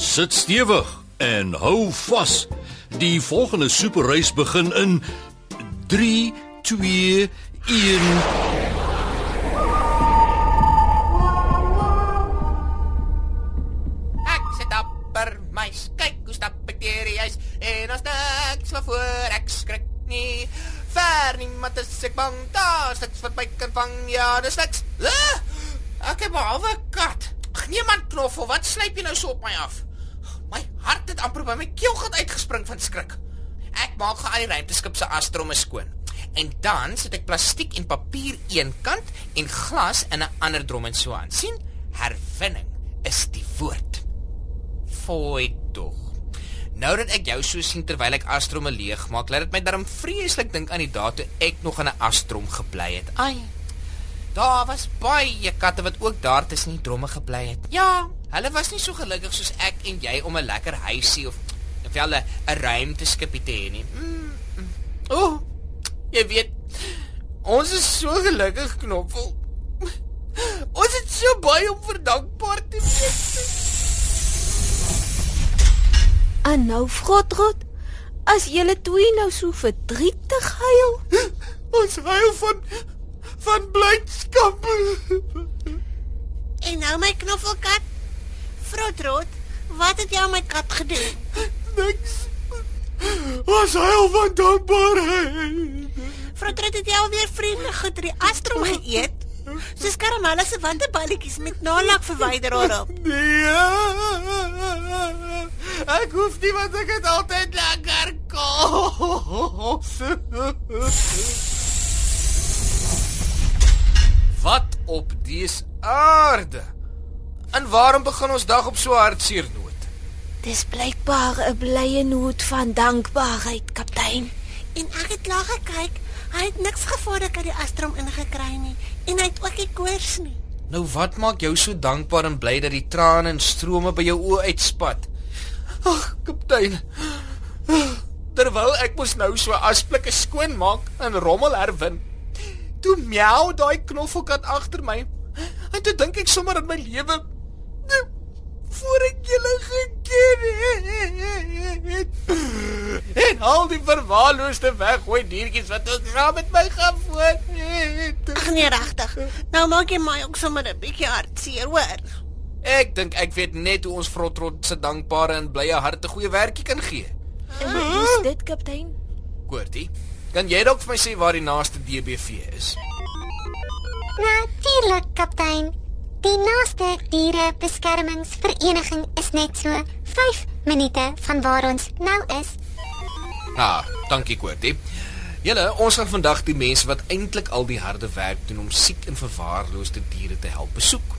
Sit stewig en hou vas. Die volgende superreis begin in 3 2 1 Ek sit dapper my kyk hoe stap ek deur die huis en as niks van voor ek skrik nie. Ver niemand is ek bang daar niks wat my kan vang ja dis niks. Ah, ek het 'n kat. Ag nee man knoffel, wat slyp jy nou so op my af? Hart het amper by my keelgat uitgespring van skrik. Ek maak gou al die ruimteskip se astromme skoon. En dan sit ek plastiek en papier een kant en glas in 'n ander drom en so aan. sien? Herwinning is die woord. Fooi tog. Nou dat ek jou so sien terwyl ek astromme leegmaak, laat dit my darm vreeslik dink aan die dae toe ek nog in 'n astrom gebly het. Ai. Daar was baie katte wat ook daar tussen die dromme gebly het. Ja, hulle was nie so gelukkig soos ek en jy om 'n lekker huisie of of wel 'n 'n ruimteskipie te hê nie. Mm, mm. O, oh, jy weet, ons is so gelukkig knoffel. Ons het so baie om vir dankbaar te wees. En nou, Frotrot, as julle twee nou so verdrietig huil, Ons huil van van blydskap. En nou my knoffelkat. Frotrot, wat het jy aan my kat gedoen? Niks. Ons huil van dankbaarheid. Frotrot het jy alweer vriende die astrom geëet? Soos karamelle se wandeballetjies met nalak verwyder daarop. Nee. Ek hoef nie want ek het altyd lekker kos. Wat op dies aarde? En waarom begin ons dag op so hartseer noot? dis blykbaar 'n blye noot van dankbaarheid, kaptein. En ek het lag gekyk. Hy het niks gevaarlik uit die astrom ingekry nie en hy het ook nie koors nie. Nou wat maak jou so dankbaar en bly dat die trane en strome by jou oë uitspat? Ag, kaptein. Terwyl ek mos nou so asblikke skoon maak en rommel herwin. Toe miau daai knoffelkat agter my. En toe dink ek sommer aan my lewe voor ek julle geken het. En al die verwaarloosde weggooi diertjies wat ons saam met my gevoed het. Ag nee, regtig. Nou maak jy my ook sommer 'n bietjie hartseer, hoor. Ek dink ek weet net hoe ons Frotrot se dankbare en blye harte goeie werkie kan gee. En wat is dit, kaptein? Koortie, kan jy dalk vir my sê waar die naaste DBV is? Natuurlik, kaptein. Die naaste dierebeskermingsvereniging is net so 5 minute van waar ons nou is. Ah, dankie Koortie. Julle, ons gaan vandag die mense wat eintlik al die harde werk doen om siek en verwaarloosde diere te help besoek.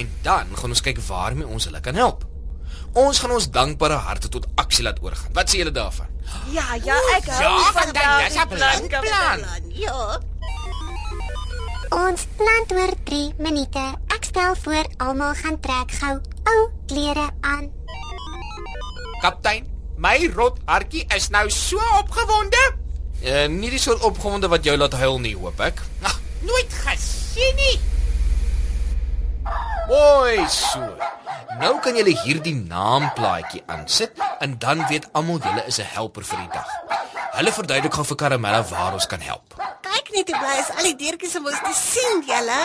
En dan gaan ons kyk waarmee ons hulle kan help. Ons gaan ons dankbare harte tot aksie laat oorgaan. Wat sê julle daarvan? Ja, ja, ek hou Ja, van van daai, dis 'n plan, plan. Ja. Ons plant oor 3 minute. Ek stel voor almal gaan trek gou ou klere aan. Kaptein, my rot hartjie is nou so opgewonde. Uh, nie die soort opgewonde wat jou laat huil nie, hoop ek. Ag, nooit gesien nie. Mooi so. Nou kan julle hierdie naamplaatjie aansit en dan weet almal julle is 'n helper vir die dag. Hulle verduidelik gou vir Karamella waar ons kan help. Kyk net hoe bly is al die diertjies om ons te sien, julle.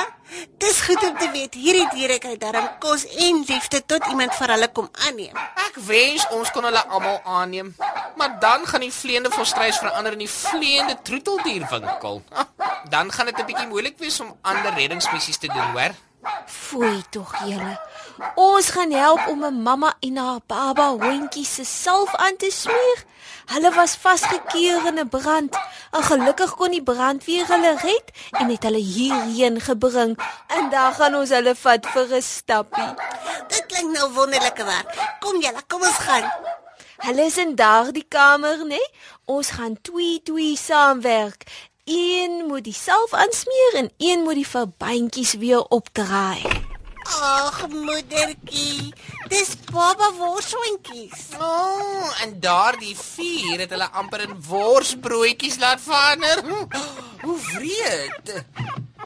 Dis goed om te weet hierdie diere kry darm kos en liefde tot iemand vir hulle kom aanneem. Ek wens ons kon hulle almal aanneem, maar dan gaan die vleiende volstruis verander in die vleiende troeteldierwinkel. Dan gaan dit 'n bietjie moeilik wees om ander reddingsmissies te doen, hoor. Foei tog julle. Ons gaan help om 'n mamma en haar baba hondjie se salf aan te smeer. Hulle was vasgekeer in 'n brand. En gelukkig kon die brandweer hulle red en het hulle hierheen gebring. En dan gaan ons hulle vat vir 'n stappie. Dit klink nou wonderlike werk. Kom julle, kom ons gaan. Hulle is in daardie kamer, né? Nee? Ons gaan twee twee saamwerk. Een moet die salf aansmeer en een moet die verbandjies weer opdraai. Ag, moedertjie. Dis baba worshondjies. O, oh, en daardie vuur het hulle amper in worsbroodjies laat verander. Hoe wreed.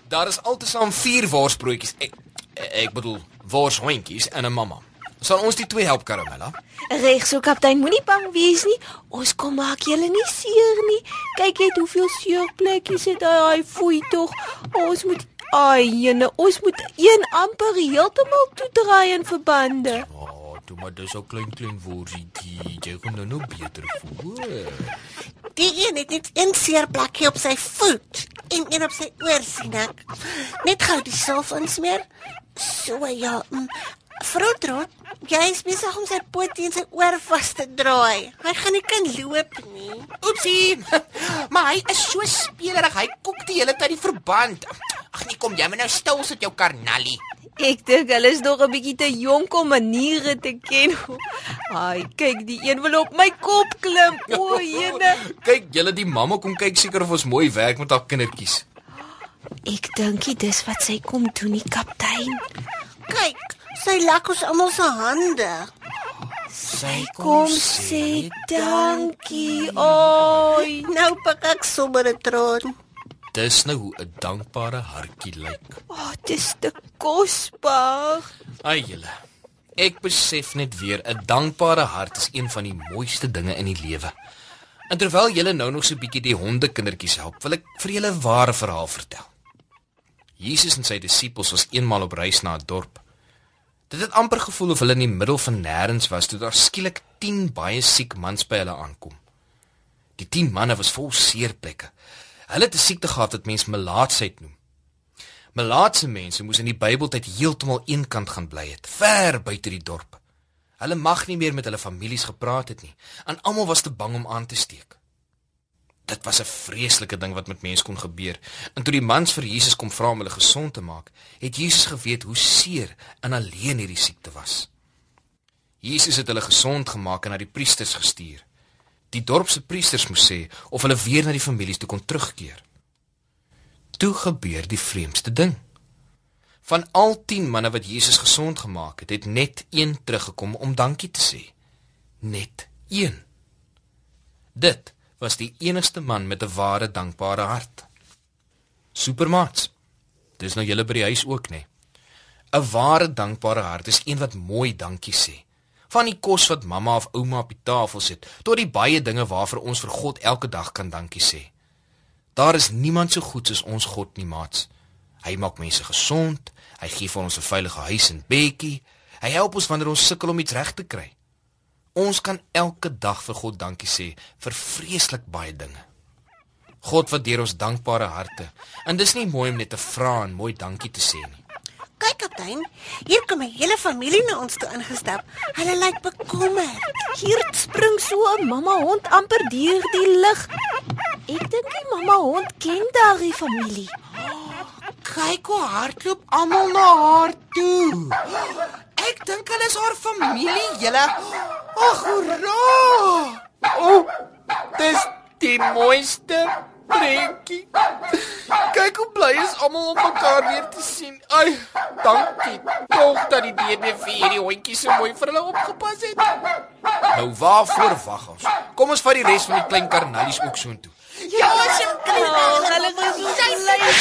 Daar is altesaam 4 worsbroodjies. Ek, ek bedoel worshondjies en 'n mamma. Sal ons die twee help, Karamella? Reg so kaptein, moenie bang wees nie. Ons kom maak julle nie seer nie. Kyk net hoeveel seurplekkies het hy. Hy foei tog. Ons moet ai, jene, ons moet een amper heeltemal toedraai in verbande. Oh, toe maar dis ou klein klein worsie, jy gaan nou nou beter voel. Die een het net een seerplekkie op sy voet en een op sy oor sien ek. Net gou die salf insmeer. So ja. Mm. Frotrot, jy is besig om sy poot teen sy oor vas te draai. Hy gaan nie kan loop nie. Oepsie. Maar hy is so spelerig. Hy koek die hele tyd die verband. Ag nee, kom jy maar nou stil sit jou karnallie. Ek dink hulle is nog 'n bietjie te jonk om maniere te ken. Ai, kyk, die een wil op my kop klim. O, jene. Kyk, julle die mamma kom kyk seker of ons mooi werk met haar kindertjies. Ek dink dit is wat sy kom doen, die kaptein. Kyk, sy lak ons almal se hande. Sy kom sê dankie. Oi. Nou pak ek sommer 'n traan. Dis nou hoe 'n dankbare hartjie lyk. O, oh, dis te kosbaar. Ai julle. Ek besef net weer 'n dankbare hart is een van die mooiste dinge in die lewe. En terwyl julle nou nog so 'n bietjie die hondekindertjies help, wil ek vir julle 'n ware verhaal vertel. Jesus en sy disippels was eenmal op reis na 'n dorp. Dit het amper gevoel of hulle in die middel van nêrens was toe daar skielik 10 baie siek mans by hulle aankom. Die 10 manne was vol seerplekke. Hulle het 'n siekte gehad wat mens melaatsheid noem. Melaatse mense moes in die Bybeltyd heeltemal eenkant gaan bly het, ver buite die dorp. Hulle mag nie meer met hulle families gepraat het nie, en almal was te bang om aan te steek. Dit was 'n vreeslike ding wat met mense kon gebeur. En toe die mans vir Jesus kom vra om hulle gesond te maak, het Jesus geweet hoe seer en alleen hierdie siekte was. Jesus het hulle gesond gemaak en na die priesters gestuur. Die dorp se priesters moes sê of hulle weer na die families toe kon terugkeer. Toe gebeur die vreemdste ding. Van al 10 manne wat Jesus gesond gemaak het, het net een teruggekom om dankie te sê. Net een. Dit was die enigste man met 'n ware dankbare hart. Supermats. Dis nou julle by die huis ook, nê? 'n Ware dankbare hart is een wat mooi dankie sê. Van die kos wat mamma of ouma op die tafel sit, tot die baie dinge waarvoor ons vir God elke dag kan dankie sê. Daar is niemand so goed soos ons God nie, maats. Hy maak mense gesond, hy gee vir ons 'n veilige huis en bedjie. Hy help ons wanneer ons sukkel om iets reg te kry. Ons kan elke dag vir God dankie sê vir vreeslik baie dinge. God waardeer ons dankbare harte. En dis nie mooi om net te vra en mooi dankie te sê nie. Kaptein, hier kom 'n hele familie na ons toe ingestap. Hulle lyk bekommerd. Hier spring so 'n mamma hond amper deur die lug. Ek dink die mamma hond ken daardie familie. Kyk hoe hardloop almal na haar toe. Ek dink hulle is haar familie, julle. Ag, hoera! O, oh, dis die mooiste prentjie. Kyk hoe bly is almal om mekaar weer te sien. Ai, dankie tog dat die DBV hierdie hondjies so mooi vir hulle opgepas het. Nou waarvoor wag ons? Kom ons vat die res van die klein karnalies ook soontoe. Ja, asseblief. Oh, hulle is so lekker.